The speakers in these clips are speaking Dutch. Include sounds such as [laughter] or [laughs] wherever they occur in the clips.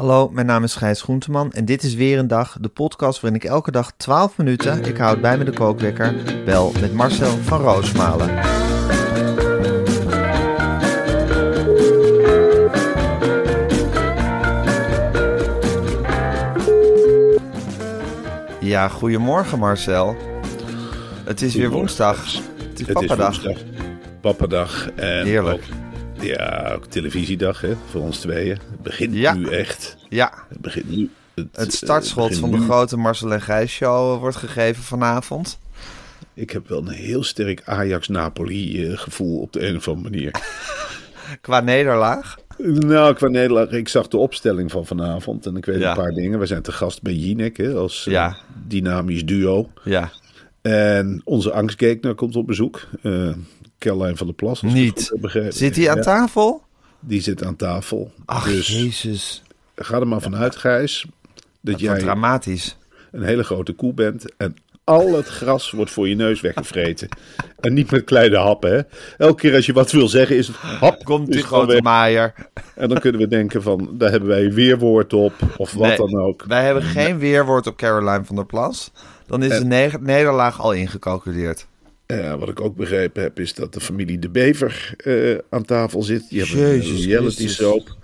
Hallo, mijn naam is Gijs Groenteman en dit is weer een dag, de podcast waarin ik elke dag 12 minuten, ik houd bij me de kookwekker, bel met Marcel van Roosmalen. Ja, goedemorgen Marcel. Het is weer woensdag. Het is papadag. Papadag. En Heerlijk. ook- ja, ook televisiedag hè, voor ons tweeën. Het begint Ja. nu echt. Ja, Het begint nu. het eh, startschot van de grote Marcel en Gijs show wordt gegeven vanavond. Ik heb wel een heel sterk Ajax-Napoli eh, gevoel op de een of andere manier. [laughs] Qua nederlaag. nou, qua Nederland, ik zag de opstelling van vanavond en ik weet Ja. een paar dingen. We zijn te gast bij Jinek hè, als eh, dynamisch duo. Ja, En onze angstgekner komt op bezoek. eh Caroline van der Plas. Niet. Zit hij aan Ja, tafel? Die zit aan tafel. Ach, dus jezus. ga er maar vanuit, Gijs, dat jij dramatisch. een hele grote koe bent en al het gras wordt voor je neus weggevreten. [laughs] en niet met kleine happen, hè. Elke keer als je wat wil zeggen is het hap. Komt die grote weg. maaier. En dan kunnen we denken van, daar hebben wij weerwoord op, of wat Nee, dan ook. Wij hebben geen weerwoord op Caroline van der Plas. Dan is de ne- nederlaag al ingecalculeerd. Eh, wat ik ook begrepen heb, is dat de familie De Bever eh, aan tafel zit. Die hebben een reality soap.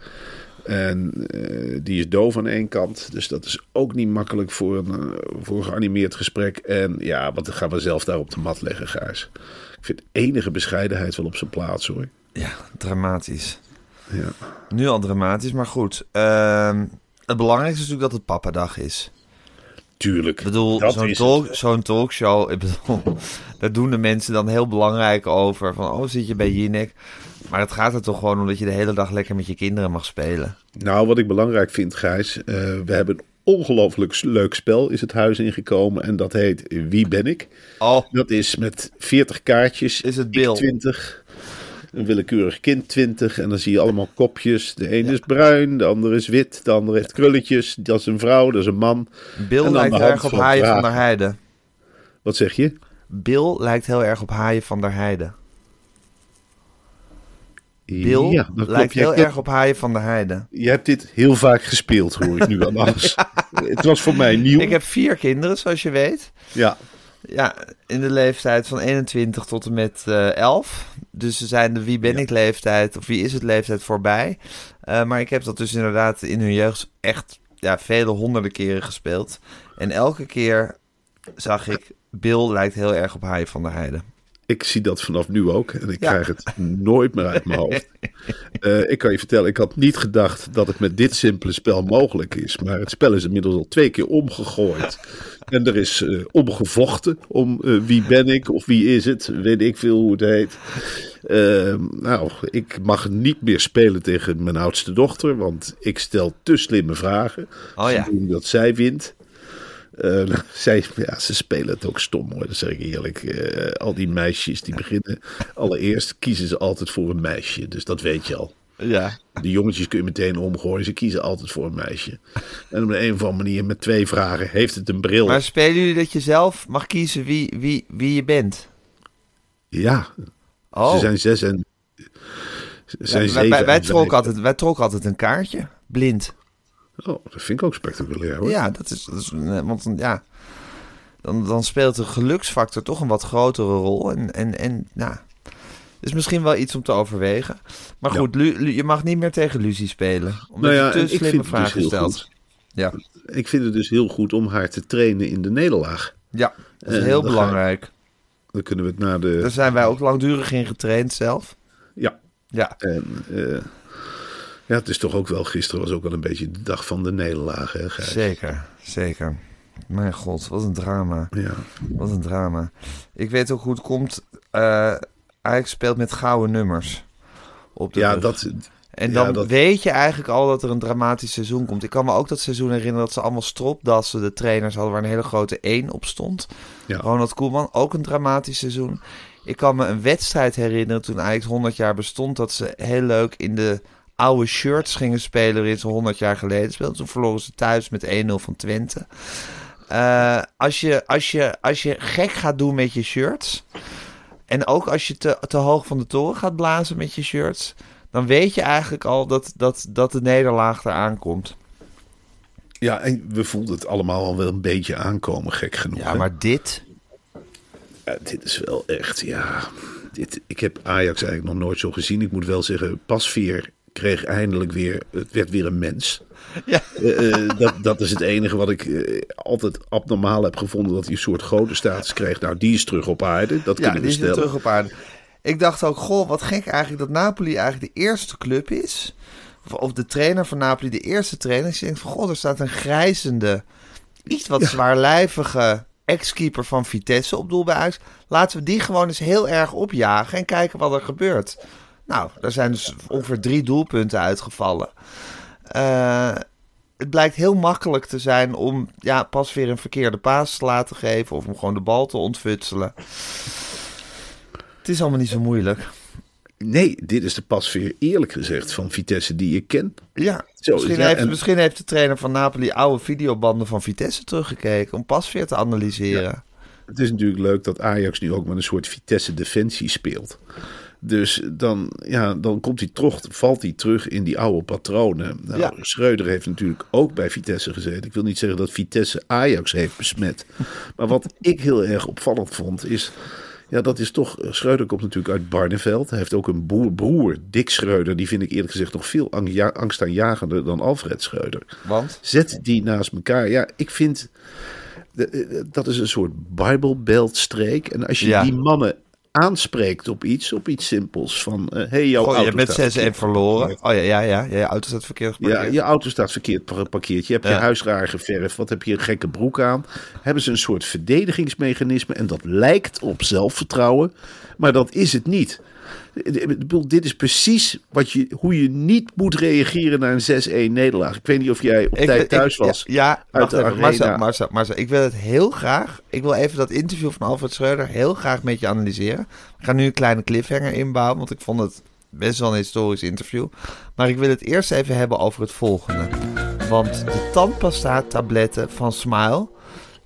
En eh, die is doof aan één kant. Dus dat is ook niet makkelijk voor een, voor een geanimeerd gesprek. En ja, wat gaan we zelf daar op de mat leggen, Gijs? Ik vind enige bescheidenheid wel op zijn plaats, hoor. Ja, dramatisch. Ja. Nu al dramatisch, maar goed. Ehm, het belangrijkste is natuurlijk dat het papadag is. Tuurlijk. Ik bedoel, zo'n talk, zo'n talkshow, ik bedoel, [laughs] daar doen de mensen dan heel belangrijk over. Van, oh, zit je bij Jinek? Maar het gaat er toch gewoon om dat je de hele dag lekker met je kinderen mag spelen. Nou, wat ik belangrijk vind, Gijs. eh, we hebben een ongelooflijk leuk spel is het huis ingekomen. En dat heet Wie ben ik? Oh, Dat is met 40 kaartjes. Is het Bill? 20. Een willekeurig kind 20. En dan zie je allemaal kopjes. De ene is bruin, de andere is wit, de andere heeft krulletjes. Dat is een vrouw, dat is een man. Bill En dan lijkt erg op van Haaien van der Heijden. Wat zeg je? Bill lijkt heel erg op Haaien van der Heijden. Bill ja, lijkt heel erg op Haaien van der Heijden. Je hebt dit heel vaak gespeeld, hoor ik nu aan [laughs] alles. het was voor mij nieuw. Ik heb vier kinderen, zoals je weet. Ja, Ja, in de leeftijd van 21 tot en met eh 11. Dus ze zijn de wie ben ik leeftijd of wie is het leeftijd voorbij. Eh, maar ik heb dat dus inderdaad in hun jeugd echt ja, vele honderden keren gespeeld. En elke keer zag ik, Bill lijkt heel erg op Haaien van der Heijden. Ik zie dat vanaf nu ook. En ik Ja. krijg het nooit meer uit mijn hoofd. [laughs] Eh, ik kan je vertellen, ik had niet gedacht dat het met dit simpele spel mogelijk is. Maar het spel is inmiddels al twee keer omgegooid. [laughs] En er is eh, omgevochten om eh, wie ben ik of wie is het. Weet ik veel hoe het heet. Eh, nou, ik mag niet meer spelen tegen mijn oudste dochter. Want ik stel te slimme vragen. Oh ja. Dat zij wint. Eh, [laughs] zij, ja, ze spelen het ook stom hoor, dat zeg ik eerlijk. Eh, al die meisjes die beginnen, allereerst kiezen ze altijd voor een meisje. Dus dat weet je al. Ja. De jongetjes kun je meteen omgooien, ze kiezen altijd voor een meisje. En op een of andere manier met twee vragen, heeft het een bril? Maar spelen jullie dat je zelf mag kiezen wie, wie, wie je bent? Ja, Oh, ze zijn zes en... Ze zijn wij, trokken altijd, wij trokken altijd een kaartje, blind. Oh, dat vind ik ook spectaculair hoor. Ja, dat is, dat is eh, want ja, dan, dan speelt de geluksfactor toch een wat grotere rol. En, en, en nou, Dus misschien wel iets om te overwegen. Maar goed, Lu- Lu- je mag niet meer tegen Lucie spelen. Omdat Nou ja, je te slimme dus vragen heel stelt. Ja. Ik vind het dus heel goed om haar te trainen in de nederlaag. ja, dat is En heel ga- belangrijk. Dan kunnen we het naar de... Daar zijn wij ook langdurig in getraind zelf. Ja, Ja, en... eh, ja, het is toch ook wel... Gisteren was ook wel een beetje de dag van de nederlaag, hè, Gijs? zeker. Zeker. Mijn god, wat een drama. Ja. Wat een drama. Ik weet ook hoe het komt. eh Ajax speelt met gouden nummers. Op de Ja, rug. dat... En ja, dan dat- weet je eigenlijk al dat er een dramatisch seizoen komt. Ik kan me ook dat seizoen herinneren dat ze allemaal stropdassen, de trainers hadden waar een hele grote 1 op stond. Ja. Ronald Koeman, ook een dramatisch seizoen. Ik kan me een wedstrijd herinneren toen Ajax 100 jaar bestond, dat ze heel leuk in de oude shirts gingen spelen ze 100 jaar geleden speelden. Toen verloren ze thuis met 1-0 van Twente. Eh, als, je, als, je, als je gek gaat doen met je shirts. En ook als je te, te hoog van de toren gaat blazen met je shirts. Dan weet je eigenlijk al dat, dat, dat de nederlaag eraan komt. Ja, en we voelden het allemaal al wel een beetje aankomen, gek genoeg. Ja, hè? maar dit. Ja, dit is wel echt, ja. Dit, ik heb Ajax eigenlijk nog nooit zo gezien. Ik moet wel zeggen, Pasveer kreeg eindelijk weer, het werd weer een mens. [laughs] Ja. Eh, eh, dat, dat is het enige wat ik eh, altijd abnormaal heb gevonden, dat hij een soort godenstatus kreeg. Nou, die is terug op aarde, dat Ja, kunnen die is weer stellen. terug op aarde. Ik dacht ook, goh, wat gek eigenlijk dat Napoli eigenlijk de eerste club is. Of, of de trainer van Napoli de eerste trainer. is. Je denkt van, goh, er staat een grijzende, iets wat zwaarlijvige ex-keeper van Vitesse op doel bij Ajax. Laten we die gewoon eens heel erg opjagen en kijken wat er gebeurt. Nou, er zijn dus ongeveer drie doelpunten uitgevallen. Eh, het blijkt heel makkelijk te zijn om ja, pas weer een verkeerde paas te laten geven of om gewoon de bal te ontfutselen. Het is allemaal niet zo moeilijk. Nee, dit is de Pasveer eerlijk gezegd van Vitesse die ik ken. Ja, Zo, misschien, ja, heeft, en- misschien heeft de trainer van Napoli oude videobanden van Vitesse teruggekeken om pas weer te analyseren. Het is natuurlijk leuk dat Ajax nu ook met een soort Vitesse defensie speelt. Dus dan, ja, dan komt hij terug, valt hij terug in die oude patronen. Nou, Ja. Schreuder heeft natuurlijk ook bij Vitesse gezeten. Ik wil niet zeggen dat Vitesse Ajax heeft besmet. Maar wat [laughs] ik heel erg opvallend vond is... Ja, dat is toch... Schreuder komt natuurlijk uit Barneveld. Hij heeft ook een broer, broer Dick Schreuder. Die vind ik eerlijk gezegd nog veel ang- ja- angstaanjagender dan Alfred Schreuder. Want? Zet die naast elkaar. Ja, ik vind... de- eh, Dat is een soort Bijbelbeltstreek. En als je Ja. die mannen aanspreekt op iets, op iets simpels. Van, eh hey, jouw je auto hebt met staat 6-1 verkeerd verloren. geparkeerd. Oh ja, ja, ja. ja je auto staat verkeerd Ja, geparkeerd. je auto staat verkeerd geparkeerd. Je hebt je Ja. huis raar geverfd. Wat heb je een gekke broek aan? Hebben ze een soort verdedigingsmechanisme. En dat lijkt op zelfvertrouwen. Maar dat is het niet. Ik bedoel, Dit is precies wat je, hoe je niet moet reageren naar een 6-1 nederlaag. Ik weet niet of jij op Ik- tijd ik- thuis was. Ja, ja uit de even. Marcel, ik wil het heel graag. Ik wil even dat interview van Alfred Schreuder heel graag met je analyseren. Ik ga nu een kleine cliffhanger inbouwen, want ik vond het best wel een historisch interview. Maar ik wil het eerst even hebben over het volgende. Want de tandpasta-tabletten van Smile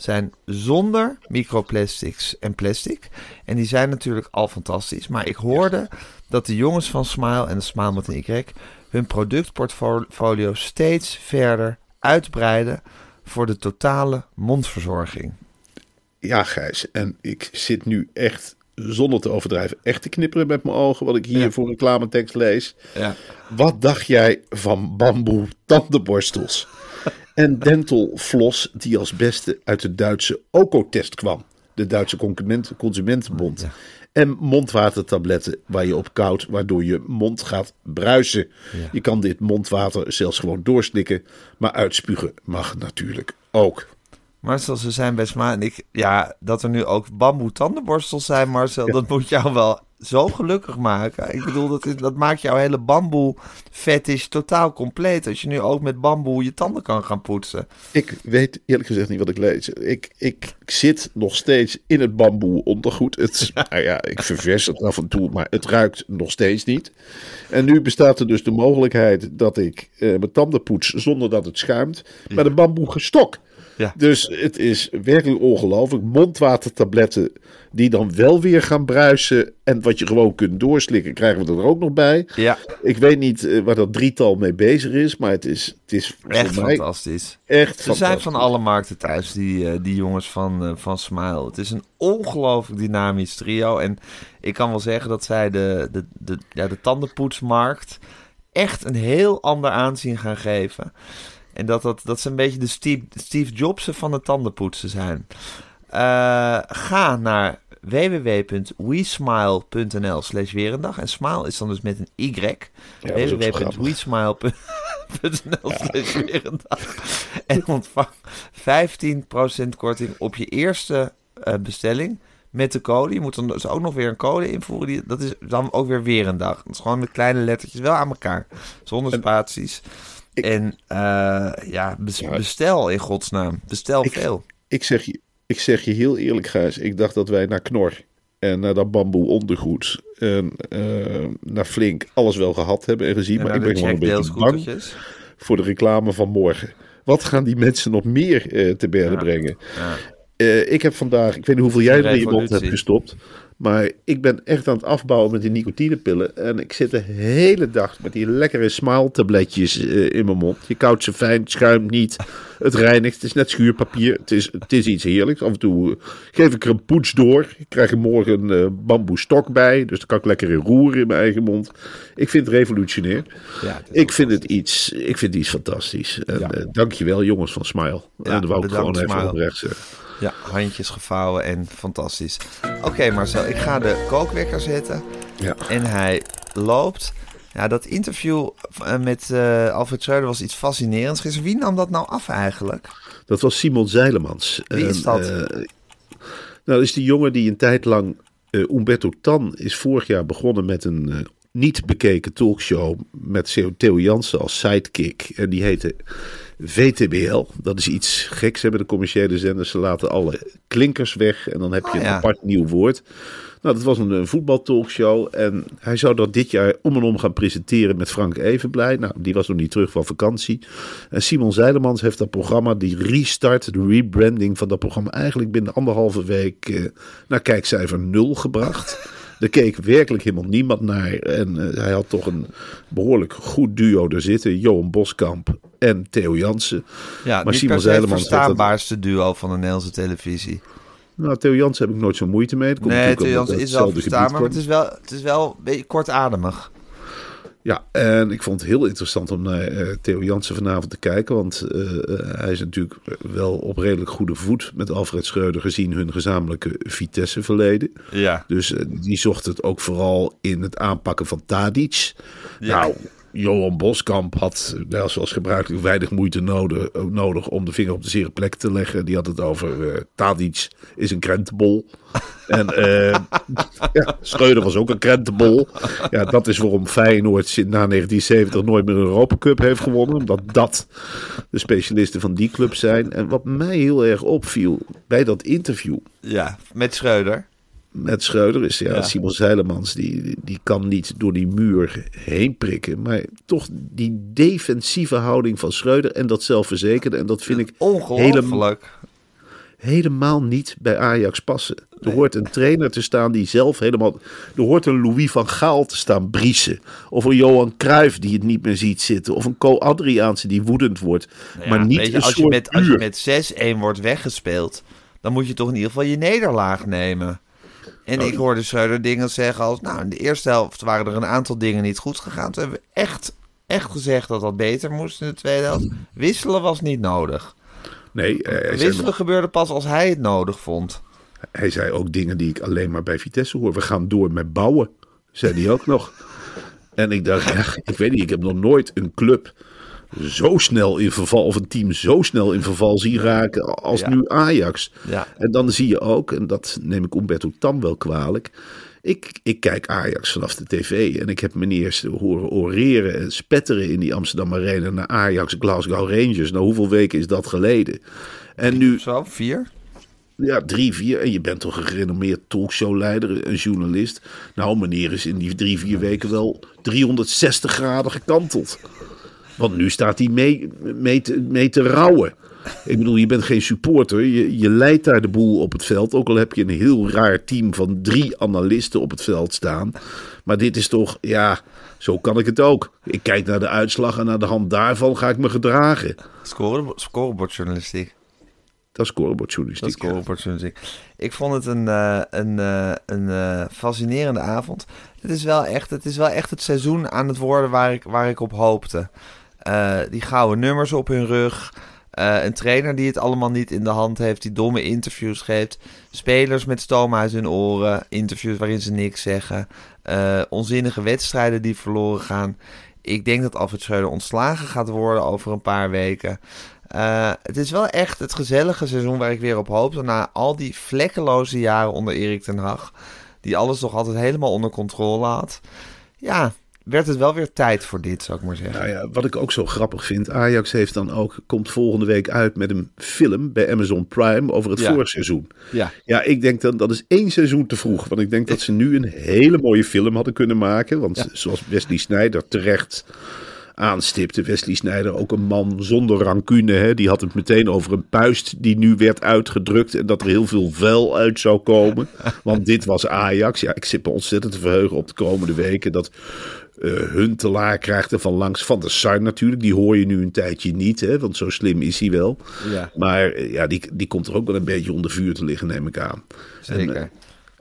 zijn zonder microplastics en plastic. En die zijn natuurlijk al fantastisch. Maar ik hoorde dat de jongens van Smile en de Smile met een Y hun productportfolio steeds verder uitbreiden voor de totale mondverzorging. Ja, Gijs. En ik zit nu echt, zonder te overdrijven, echt te knipperen met mijn ogen. Wat ik hier Ja. voor reclametekst lees. Ja. Wat dacht jij van bamboe tandenborstels? En dental floss die als beste uit de Duitse Okotest kwam. De Duitse Consument- Consumentenbond. En mondwatertabletten waar je op koudt, waardoor je mond gaat bruisen. Je kan dit mondwater zelfs gewoon doorslikken, maar uitspugen mag natuurlijk ook. Marcel, ze zijn best maar. En ik, ja, dat er nu ook bamboe tandenborstels zijn, Marcel, dat moet jou wel zo gelukkig maken. Ik bedoel, dat, is, dat maakt jouw hele bamboe fetish totaal compleet. Als je nu ook met bamboe je tanden kan gaan poetsen. Ik weet eerlijk gezegd niet wat ik lees. Ik, ik zit nog steeds in het bamboe ondergoed. Het, [laughs] nou ja, ik ververs het af en toe, maar het ruikt nog steeds niet. En nu bestaat er dus de mogelijkheid dat ik eh, mijn tanden poets zonder dat het schuimt. Met een bamboe gestok. Ja. Dus het is werkelijk ongelooflijk. Mondwatertabletten die dan wel weer gaan bruisen. En wat je gewoon kunt doorslikken, krijgen we er ook nog bij. Ja, Ik weet niet eh, waar dat drietal mee bezig is, maar het is, het is echt fantastisch. echt Ze zijn van alle markten thuis, die, eh, die jongens van, eh, van Smile. Het is een ongelooflijk dynamisch trio. En ik kan wel zeggen dat zij de, de, de, ja, de tandenpoetsmarkt echt een heel ander aanzien gaan geven. En dat, dat, dat ze een beetje de Steve, Steve Jobsen van de tandenpoetsen zijn. Eh, ga naar www.wesmile.nl slash weerendag. En smile is dan dus met een Y. grappig. www.wesmile.nl slash weerendag. En ontvang 15% korting op je eerste eh, bestelling met de code. Je moet dan dus ook nog weer een code invoeren. Die, dat is dan ook weer weer een dag. Dat is gewoon met kleine lettertjes wel aan elkaar. Zonder spaties. Ik- en eh, ja, bes- Ja. bestel in godsnaam. Bestel Ik- veel. Ik zeg, je, ik zeg je heel eerlijk, Gijs. Ik dacht dat wij naar Knor en naar dat bamboe ondergoed en eh, naar Flink alles wel gehad hebben en gezien. En maar ik ben gewoon een beetje bang voor de reclame van morgen. Wat gaan die mensen nog meer eh, te berden Ja. brengen? Ja. Eh, ik heb vandaag, ik weet niet hoeveel jij er in je mond hebt gestopt. Maar ik ben echt aan het afbouwen met die nicotinepillen. En ik zit de hele dag met die lekkere smile-tabletjes eh, in mijn mond. Je koudt ze fijn, het schuimt niet. Het reinigt, het is net schuurpapier. Het is, het is iets heerlijks. Af en toe eh, geef ik er een poets door. Ik krijg er morgen een eh, bamboe stok bij. Dus dan kan ik lekker in roeren in mijn eigen mond. Ik vind het revolutionair. Ja, het Ik vind het iets, ik vind het iets fantastisch. En Ja. eh, dankjewel jongens van Smile. Ja, en dat wou ik gewoon even oprecht zeggen. Ja, handjes gevouwen en fantastisch. Oké Marcel, ik ga de kookwekker zetten. Ja. En hij loopt. Ja, dat interview eh, met eh, Alfred Schreuder was iets fascinerends. gisteren. Wie nam dat nou af eigenlijk? Dat was Simon Zeilemans. Wie is En, dat? eh, nou, dat is die jongen die een tijd lang... Umberto Tan is vorig jaar begonnen met een niet bekeken talkshow... met Theo- Theo Jansen als sidekick. En die heette VTBL. Dat is iets geks hebben de commerciële zenders. Ze laten alle klinkers weg en dan heb je Oh, een ja. apart nieuw woord. Nou, dat was een, een voetbaltalkshow. En hij zou dat dit jaar om en om gaan presenteren met Frank Evenblij. Nou, die was nog niet terug van vakantie. En Simon Zeilemans heeft dat programma, die restart, de rebranding van dat programma, eigenlijk binnen anderhalve week eh, naar kijkcijfer nul gebracht. [laughs] Er keek werkelijk helemaal niemand naar. En eh, hij had toch een behoorlijk goed duo er zitten. Johan Boskamp en Theo Jansen. Ja, Maar Simon se het verstaanbaarste duo van de Nederlandse televisie. Nou, Theo Jansen heb ik nooit zo moeite mee. Komt Nee, Theo Jansen is wel verstaanbaar, maar het is wel, het is wel een beetje kortademig. Ja, en ik vond het heel interessant om naar eh, Theo Jansen vanavond te kijken. Want eh, eh, hij is natuurlijk wel op redelijk goede voet met Alfred Schreuder gezien hun gezamenlijke Vitesse-verleden. Ja. Dus die zocht het ook vooral in het aanpakken van Tadic. Ja. Nou, Johan Boskamp had, nou, zoals gebruikelijk, weinig moeite nodig, nodig om de vinger op de zere plek te leggen. Die had het over eh Tadic is een krentenbol. [laughs] En eh, ja, Schreuder was ook een krentenbol. Ja, dat is waarom Feyenoord na 1970 nooit meer een Europa Cup heeft gewonnen. Omdat dat de specialisten van die club zijn. En wat mij heel erg opviel bij dat interview Ja, met Schreuder. Met Schreuder is ja, Ja. Simon Zeilemans, die, die kan niet door die muur heen prikken. Maar toch die defensieve houding van Schreuder en dat zelfverzekerde. En dat vind ik helemaal, Ongelooflijk. helemaal niet bij Ajax passen. Er hoort een trainer te staan die zelf helemaal... Er hoort een Louis van Gaal te staan briesen. Of een Johan Cruijff die het niet meer ziet zitten. Of een Co Adriaanse die woedend wordt. Nou maar niet weet je, een als, je met, als je met 6-1 wordt weggespeeld, dan moet je toch in ieder geval je nederlaag nemen. En Oh, ik hoorde Schreuder dingen zeggen als... Nou, in de eerste helft waren er een aantal dingen niet goed gegaan. Toen hebben we echt, echt gezegd dat dat beter moest in de tweede helft. Wisselen was niet nodig. Nee, eh, Wisselen gebeurde pas als hij het nodig vond. hij zei ook dingen die ik alleen maar bij Vitesse hoor. We gaan door met bouwen, zei hij ook nog. En ik dacht, ja, ik weet niet, ik heb nog nooit een club zo snel in verval, of een team zo snel in verval zien raken als Ja. nu Ajax. Ja. En dan zie je ook, en dat neem ik Umberto Tam wel kwalijk. Ik, ik kijk Ajax vanaf de tv en ik heb meneer horen oreren en spetteren in die Amsterdam Arena naar Ajax Glasgow Rangers. Nou, hoeveel weken is dat geleden? En nu, Zo, vier? ja, drie, vier. En je bent toch een gerenommeerd talkshowleider, een journalist. Nou, meneer is in die drie, vier weken wel 360 graden gekanteld. Want nu staat hij mee, mee, te, mee te rouwen. Ik bedoel, je bent geen supporter. Je, je leidt daar de boel op het veld. Ook al heb je een heel raar team van drie analisten op het veld staan. Maar dit is toch, ja, zo kan ik het ook. Ik kijk naar de uitslag en naar de hand daarvan ga ik me gedragen. Score, scorebordjournalistiek. Dat is scorebordjournalistiek. Dat is scorebordjournalistiek. Ik vond het een, uh, een, uh, een uh, fascinerende avond. Het is, wel echt, het is wel echt het seizoen aan het worden waar ik, waar ik op hoopte. Die gouden nummers op hun rug. een trainer die het allemaal niet in de hand heeft, die domme interviews geeft. Spelers met stoom uit hun oren. Interviews waarin ze niks zeggen. onzinnige wedstrijden die verloren gaan. Ik denk dat Alfred Schreuder ontslagen gaat worden over een paar weken. Het is wel echt het gezellige seizoen waar ik weer op hoop. Na al die vlekkeloze jaren onder Erik ten Hag. Die alles toch altijd helemaal onder controle had. Ja, werd het wel weer tijd voor dit, zou ik maar zeggen. Nou ja, wat ik ook zo grappig vind. Ajax heeft dan ook, komt volgende week uit met een film bij Amazon Prime over het ja. voorseizoen. Ja. ja, ik denk dan dat is één seizoen te vroeg. Want ik denk dat ze nu een hele mooie film hadden kunnen maken. Want ja. zoals Wesley Snijder terecht aanstipte. Wesley Snijder, ook een man zonder rancune. Hè? Die had het meteen over een puist die nu werd uitgedrukt. En dat er heel veel vuil uit zou komen. Want dit was Ajax. Ja, ik zit me ontzettend te verheugen op de komende weken. Dat uh, Huntelaar krijgt er van langs. Van de Sar natuurlijk. Die hoor je nu een tijdje niet. Hè? Want zo slim is hij wel. Ja. Maar ja, die, die komt er ook wel een beetje onder vuur te liggen, neem ik aan. Zeker. En, uh,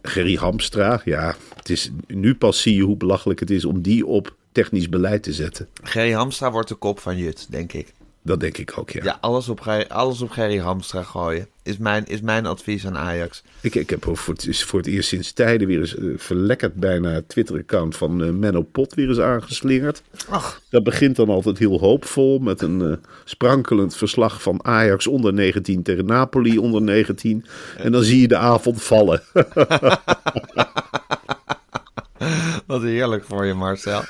Gerry Hamstra, ja, het is, nu pas zie je hoe belachelijk het is om die op technisch beleid te zetten. Gerry Hamstra wordt de kop van Jut, denk ik. Dat denk ik ook, ja. Ja, alles op, alles op Gerry Hamstra gooien. Is mijn, is mijn advies aan Ajax. Ik, ik heb voor het, voor het eerst sinds tijden weer eens uh, verlekkerd bijna het Twitter-account van uh, Menno Pot weer eens aangeslingerd. Ach. Dat begint dan altijd heel hoopvol met een uh, sprankelend verslag van Ajax onder 19 tegen Napoli onder 19. En dan zie je de avond vallen. [laughs] Wat heerlijk voor je, Marcel.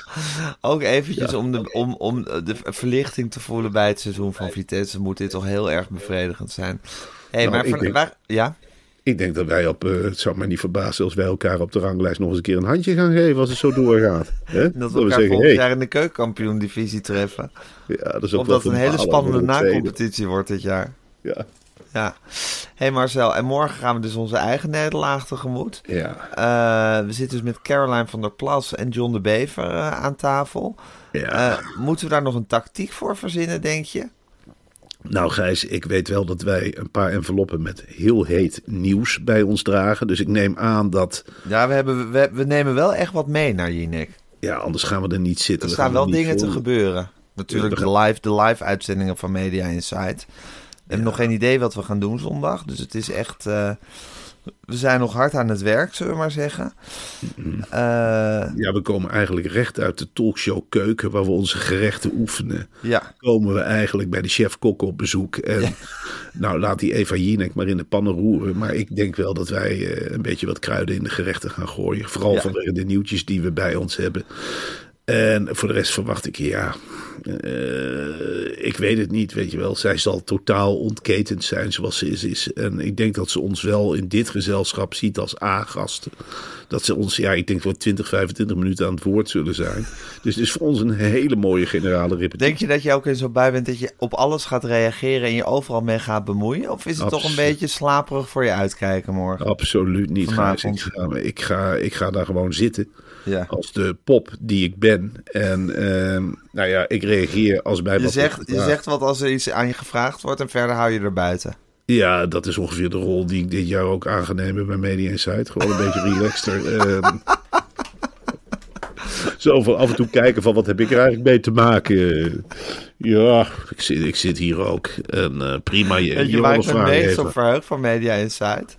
Ook eventjes ja. om, de, om, om de verlichting te voelen bij het seizoen van Vitesse... moet dit toch heel erg bevredigend zijn. hey, Nou, maar ik van, denk- waar, ja? Ik denk dat wij op, eh, het zou mij niet verbazen als wij elkaar op de ranglijst nog eens een keer een handje gaan geven als het zo doorgaat. Dat we elkaar volgend jaar in de keukenkampioen-divisie treffen. ja, dat is ook Of wel dat het een hele spannende tweede. nacompetitie wordt dit jaar. Ja, Ja. hey Marcel, en morgen gaan we dus onze eigen nederlaag tegemoet. ja, Eh, we zitten dus met Caroline van der Plas en John de Bever eh, aan tafel. ja. Eh, moeten we daar nog een tactiek voor verzinnen, denk je? Nou Gijs, ik weet wel dat wij een paar enveloppen met heel heet nieuws bij ons dragen. Dus ik neem aan dat, Ja, we, hebben, we, we nemen wel echt wat mee naar Jinek. ja, anders gaan we er niet zitten. Er staan gaan wel dingen te gebeuren. Natuurlijk Ja, de live, de live uitzendingen van Media Insight. Hebben nog geen idee wat we gaan doen zondag. Dus het is echt... eh, we zijn nog hard aan het werk, zullen we maar zeggen. Eh, Ja, we komen eigenlijk recht uit de talkshow keuken waar we onze gerechten oefenen. ja, Komen we eigenlijk bij de chef-kok op bezoek. En [laughs] nou, laat die Eva Jinek maar in de pannen roeren. Maar ik denk wel dat wij eh, een beetje wat kruiden in de gerechten gaan gooien. Vooral Ja. vanwege de nieuwtjes die we bij ons hebben. En voor de rest verwacht ik, ja, eh, ik weet het niet, weet je wel. Zij zal totaal ontketend zijn zoals ze is, is. En ik denk dat ze ons wel in dit gezelschap ziet als A-gasten. Dat ze ons, ja, ik denk wel 20, 25 minuten aan het woord zullen zijn. Dus het is voor ons een hele mooie generale repetitie. denk je dat je ook in zo bij bent dat je op alles gaat reageren en je overal mee gaat bemoeien? Of is het toch een beetje slaperig voor je uitkijken morgen? Absoluut niet, Gijs. Vanavond. Ik ga, ik, ga, ik ga daar gewoon zitten. Ja. Als de pop die ik ben. En ehm, nou ja, ik reageer als bij Je wat zegt, je zegt wat als er iets aan je gevraagd wordt en verder hou je er buiten. Ja, dat is ongeveer de rol die ik dit jaar ook aan ga nemen bij Media Insight. Gewoon een [laughs] beetje relaxter. ehm. Zo van af en toe kijken van wat heb ik er eigenlijk mee te maken. Ja, ik zit, ik zit hier ook. En eh, prima, je, Weet je je waar ik me meest op verheug van Media Insight?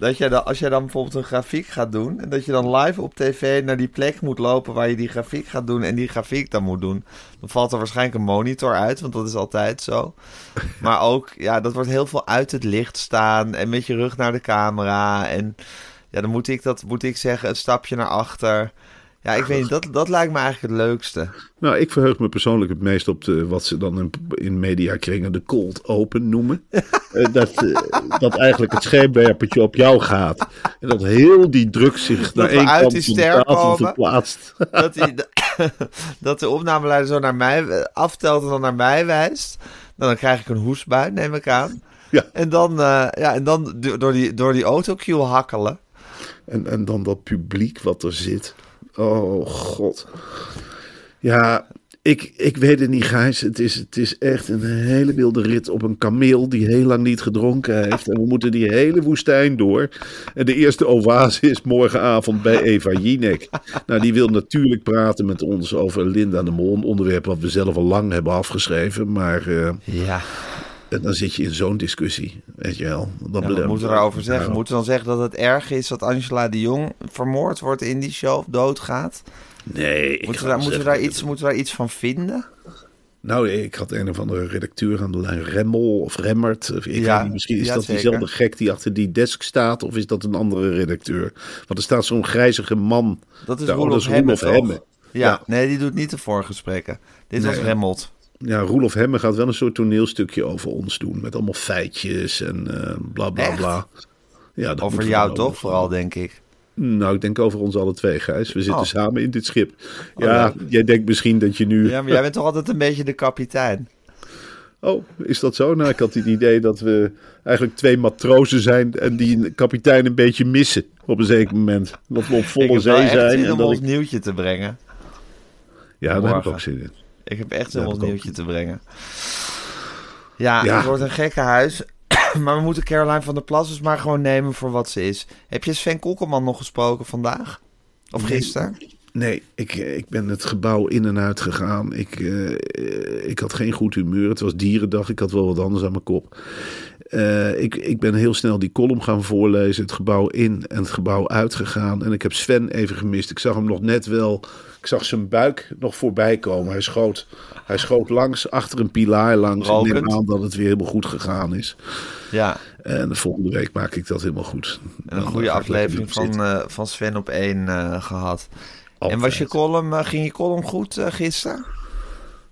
Dat jij dan, als jij dan bijvoorbeeld een grafiek gaat doen... en dat je dan live op tv naar die plek moet lopen... waar je die grafiek gaat doen en die grafiek dan moet doen... dan valt er waarschijnlijk een monitor uit, want dat is altijd zo. [laughs] Maar ook, ja, dat wordt heel veel uit het licht staan... en met je rug naar de camera. En ja, dan moet ik, dat, moet ik zeggen, een stapje naar achter... Ja, ik weet niet, dat, dat lijkt me eigenlijk het leukste. Nou, ik verheug me persoonlijk het meest op de, wat ze dan in, in mediakringen de cold open noemen. [laughs] Eh, dat, eh, dat eigenlijk het scheepwerpertje op jou gaat. En dat heel die druk zich naar we één kant die van ster verplaatst. dat, die, [laughs] [coughs] dat de opnameleider zo naar mij aftelt en dan naar mij wijst. dan krijg ik een hoestbui, neem ik aan. Ja. En dan, eh, ja, en dan do- door die, door die autocue hakkelen. En, en dan dat publiek wat er zit. Oh god. Ja, ik, ik weet het niet, Gijs. Het is, het is echt een hele wilde rit op een kameel die heel lang niet gedronken heeft. En we moeten die hele woestijn door. En de eerste oase is morgenavond bij Eva Jinek. Nou, die wil natuurlijk praten met ons over Linda de Mol. Een onderwerp wat we zelf al lang hebben afgeschreven. Maar eh, Ja, dan zit je in zo'n discussie, weet je wel. Dan ja moeten we daarover zeggen? Moeten we dan zeggen dat het erg is dat Angela de Jong vermoord wordt in die show of doodgaat? Nee, Moeten we, daar, moeten, we daar iets, moeten we daar iets van vinden? Nou, ik had een of andere redacteur aan de lijn, Remmel of Remmert. Of ik Ja, niet, misschien is ja, dat zeker. diezelfde gek die achter die desk staat, of is dat een andere redacteur? Want er staat zo'n grijzige man. Dat is Roelof? Hemme. Ja, Ja. nee, die doet niet de voorgesprekken. Dit was. Remmelt. Ja, Roelof Hemme gaat wel een soort toneelstukje over ons doen. Met allemaal feitjes en eh, bla bla Echt? bla. Ja, dat Over jou dan toch, vooral, denk ik. Nou, ik denk over ons alle twee, Gijs. We zitten Oh. samen in dit schip. Oh, Ja, ja. jij denkt misschien dat je nu... Ja, maar jij bent toch altijd een beetje de kapitein? Oh, is dat zo? Nou, ik had het idee dat we eigenlijk twee matrozen zijn en die een kapitein een beetje missen op een zeker moment. Dat we op volle zee zijn. zin En om dat ons ik... nieuwtje te brengen. Ja, daar heb ik ook zin in. Ik heb echt zin Ja, ook. nieuwtje te brengen. Ja, Ja. het wordt een gekke huis. [clears throat] maar we moeten Caroline van der Plas dus maar gewoon nemen voor wat ze is. Heb je Sven Kokkelman nog gesproken vandaag? Of gisteren? Nee, ik, ik ben het gebouw in en uit gegaan. Ik, eh, eh, ik had geen goed humeur. Het was dierendag. Ik had wel wat anders aan mijn kop. Eh, ik, ik ben heel snel die column gaan voorlezen. Het gebouw in en het gebouw uitgegaan. En ik heb Sven even gemist. Ik zag hem nog net wel. Ik zag zijn buik nog voorbij komen. Hij schoot, hij schoot langs, achter een pilaar langs. Ik neem aan dat het weer helemaal goed gegaan is. Ja, En de volgende week maak ik dat helemaal goed. en een goede eh, aflevering van, eh, van Sven op één eh, En was je column, eh, ging je column goed eh, gisteren?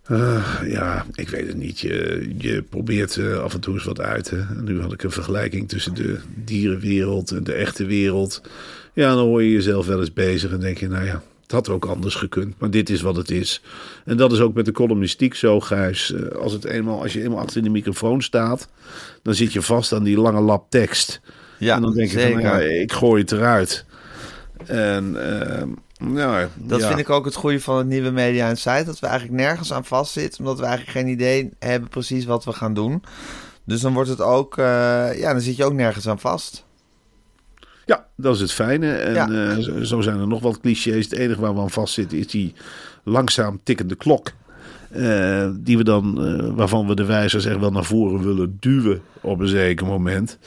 Eh, ja, ik weet het niet. Je, je probeert af en toe eens wat uit. Hè. Nu had ik een vergelijking tussen de dierenwereld en de echte wereld. Ja, dan hoor je jezelf wel eens bezig en denk je, nou ja, het had ook anders gekund. Maar dit is wat het is. En dat is ook met de columnistiek zo, Gijs. Als, het eenmaal, als je eenmaal achter de microfoon staat, dan zit je vast aan die lange lap tekst. Ja, en dan denk je van, ja, ik gooi het eruit. En nou, Dat ja. vind ik ook het goede van het nieuwe Media Insight. Dat we eigenlijk nergens aan vastzitten. Omdat we eigenlijk geen idee hebben precies wat we gaan doen. Dus dan wordt het ook... eh, ja, dan zit je ook nergens aan vast. Ja, dat is het fijne. En Ja. eh, zo, zo zijn er nog wat clichés. Het enige waar we aan vastzitten is die langzaam tikkende klok. Eh, die we dan, eh, waarvan we de wijzers echt wel naar voren willen duwen op een zeker moment.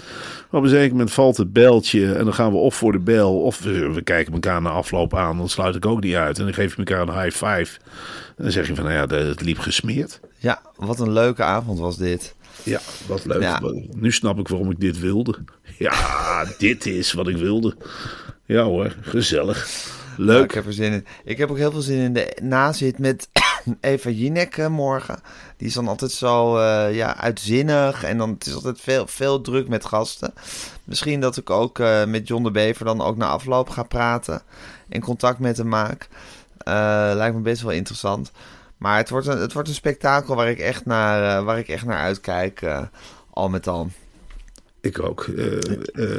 Maar op een zeker moment valt het beltje en dan gaan we of voor de bel of we, we kijken elkaar na afloop aan. Dan sluit ik ook niet uit en dan geef je elkaar een high five. En dan zeg je van, nou ja, het liep gesmeerd. Ja, wat een leuke avond was dit. Ja, wat leuk. Ja. Nu snap ik waarom ik dit wilde. Ja, dit is wat ik wilde. Ja hoor, gezellig. Leuk. ik heb er zin in. Ik heb ook heel veel zin in de nazit met [clears throat] Eva Jinek eh, morgen. Die is dan altijd zo eh, ja, uitzinnig. En dan het is altijd veel, veel druk met gasten. Misschien dat ik ook eh, met John de Bever dan ook na afloop ga praten. En contact met hem maak. Lijkt me best wel interessant. Maar het wordt een, het wordt een spektakel waar ik echt naar, waar ik echt naar uitkijk. al met al. Ik ook.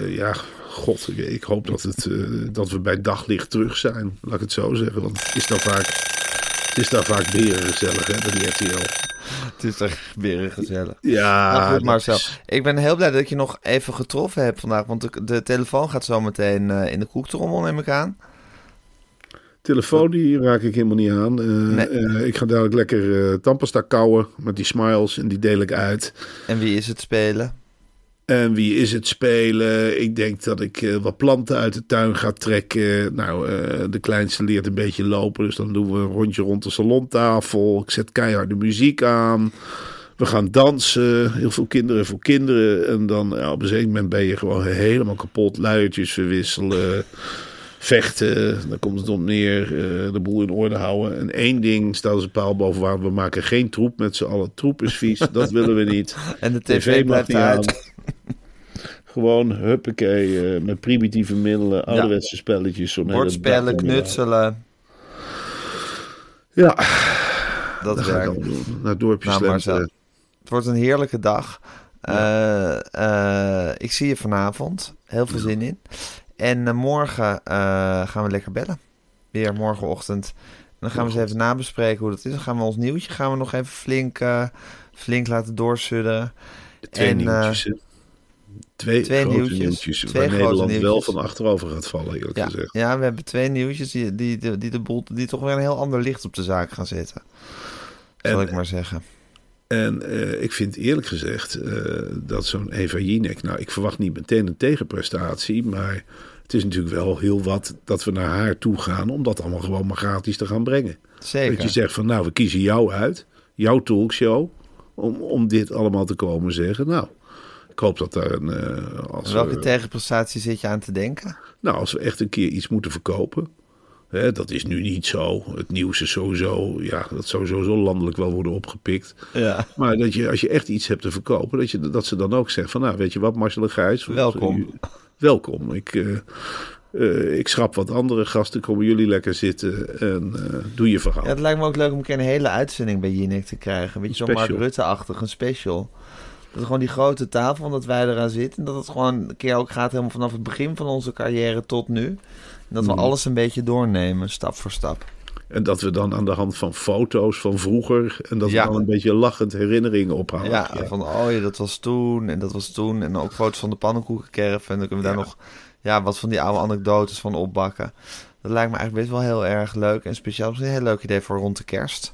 Ja, god, ik, hoop dat, het, dat we bij daglicht terug zijn. Laat ik het zo zeggen. Want is daar vaak, het is daar vaak beren gezellig, hè, bij die RTL. [laughs] Het is echt weer gezellig. Ja, Nou goed, Marcel. is- Ik ben heel blij dat ik je nog even getroffen heb vandaag. Want de, de telefoon gaat zo meteen eh, in de koektrommel, neem ik aan. Telefoon die raak ik helemaal niet aan. Eh, Nee. eh, ik ga dadelijk lekker eh tandpasta kauwen met die smiles en die deel ik uit. En wie is het spelen? En wie is het spelen? Ik denk dat ik eh, wat planten uit de tuin ga trekken. Nou, eh, de kleinste leert een beetje lopen. Dus dan doen we een rondje rond de salontafel. Ik zet keihard de muziek aan. We gaan dansen. Heel veel kinderen voor kinderen. En dan ja, op een zeker moment ben je gewoon helemaal kapot. Luiertjes verwisselen. Vechten. Dan komt het op neer. eh, de boel in orde houden. En één ding staat als een paal boven water. We maken geen troep met z'n allen. Troep is vies. dat willen we niet. [laughs] En de TV tv mag niet uit. aan. [laughs] Gewoon huppakee, eh, met primitieve middelen, ouderwetse spelletjes. Zo'n Bordspellen, knutselen. Ja, Dat dat ga ik werkt. doen. Naar het dorpje Nou. Marcel. Het wordt een heerlijke dag. Eh, eh, ik zie je vanavond. Heel veel zin in. En morgen gaan we lekker bellen. Weer morgenochtend. En dan gaan we eens even nabespreken hoe dat is. Dan gaan we ons nieuwtje gaan we nog even flink, flink laten doorsudderen. Twee En, nieuwtjes? Twee, twee grote nieuwtjes. nieuwtjes. Twee waar Nederland wel van achterover gaat vallen, eerlijk Ja, gezegd. ja, we hebben twee nieuwtjes die, die, die, die de die toch weer een heel ander licht op de zaak gaan zetten. Zal En- ik maar zeggen. En eh, ik vind eerlijk gezegd eh, dat zo'n Eva Jinek... Nou, ik verwacht niet meteen een tegenprestatie... maar het is natuurlijk wel heel wat dat we naar haar toe gaan... om dat allemaal gewoon maar gratis te gaan brengen. Zeker. Dat je zegt van, nou, we kiezen jou uit. Jouw talkshow. Om, om dit allemaal te komen zeggen. Nou, ik hoop dat daar een... eh, als, Welke tegenprestatie zit je aan te denken? nou, als we echt een keer iets moeten verkopen. Hè, dat is nu niet zo. Het nieuws is sowieso, ja, dat zou sowieso landelijk wel worden opgepikt. Ja. Maar dat je, als je echt iets hebt te verkopen, dat, je, dat ze dan ook zegt van, nou, weet je wat, Marcel en Gijs. Welkom. welkom. Ik, eh, eh, ik schrap wat andere gasten, komen jullie lekker zitten en eh, doe je verhaal. Ja, het lijkt me ook leuk om een keer een hele uitzending bij Jinek te krijgen. Weet je, zo'n Mark. Rutte-achtig, een special. Dat is gewoon die grote tafel, dat wij eraan zitten. En dat het gewoon een keer ook gaat helemaal vanaf het begin van onze carrière tot nu. En dat we Mhm. alles een beetje doornemen, stap voor stap. En dat we dan aan de hand van foto's van vroeger, en dat Ja. we dan een beetje lachend herinneringen ophalen. Ja, van oh ja, dat was toen en dat was toen. En ook foto's van de pannenkoekenkerf. En dan kunnen we daar nog ja, wat van die oude anekdotes van opbakken. Dat lijkt me eigenlijk best wel heel erg leuk. En speciaal misschien een heel leuk idee voor rond de kerst.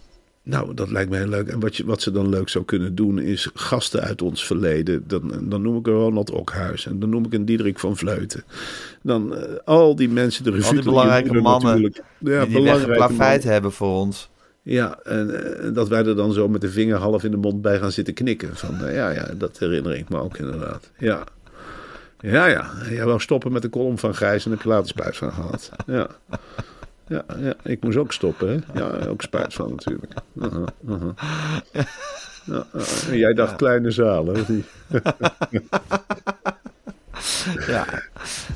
Nou, dat lijkt me heel leuk. En wat, je, wat ze dan leuk zou kunnen doen, is gasten uit ons verleden. Dan, dan noem ik een Ronald Okhuis en dan noem ik een Diederik van Vleuten. Dan eh, al die mensen, de revue. Al die belangrijke mannen natuurlijk. Ja, die die belangrijke hebben voor ons. Ja, en eh, dat wij er dan zo met de vinger half in de mond bij gaan zitten knikken. Van, eh, ja, ja, dat herinner ik me ook inderdaad. Ja, ja, ja. Jij wou stoppen met de column van Gijs en heb je later spijt van gehad. Ja. Ja, ja, ik moest ook stoppen, hè? Ja, ook spijt van natuurlijk. Ja, ja. En jij dacht kleine zalen? [laughs] Ja.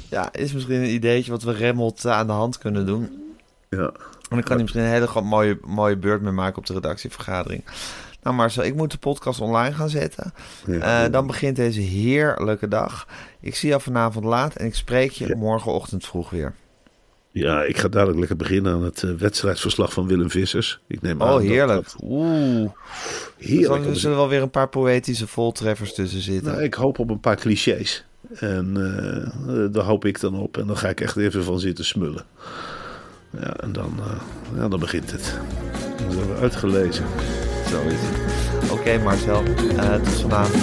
ja, is misschien een ideetje wat we remmelt aan de hand kunnen doen. Ja. En dan kan hij misschien een hele mooie, mooie beurt mee maken op de redactievergadering. Nou Marcel, ik moet de podcast online gaan zetten. Ja. Eh, dan begint deze heerlijke dag. Ik zie jou vanavond laat en ik spreek je morgenochtend vroeg weer. Ja, ik ga dadelijk lekker beginnen aan het eh, wedstrijdsverslag van Willem Vissers. Ik neem Oh, dat heerlijk. dat Oeh. heerlijk Er is. zullen wel weer een paar poëtische voltreffers tussen zitten. Nou, ik hoop op een paar clichés. En eh, daar hoop ik dan op. En dan ga ik echt even van zitten smullen. Ja, en dan, eh, ja, dan begint het. Dan zijn we uitgelezen. Zo is het. Oké Marcel, eh, tot vanavond.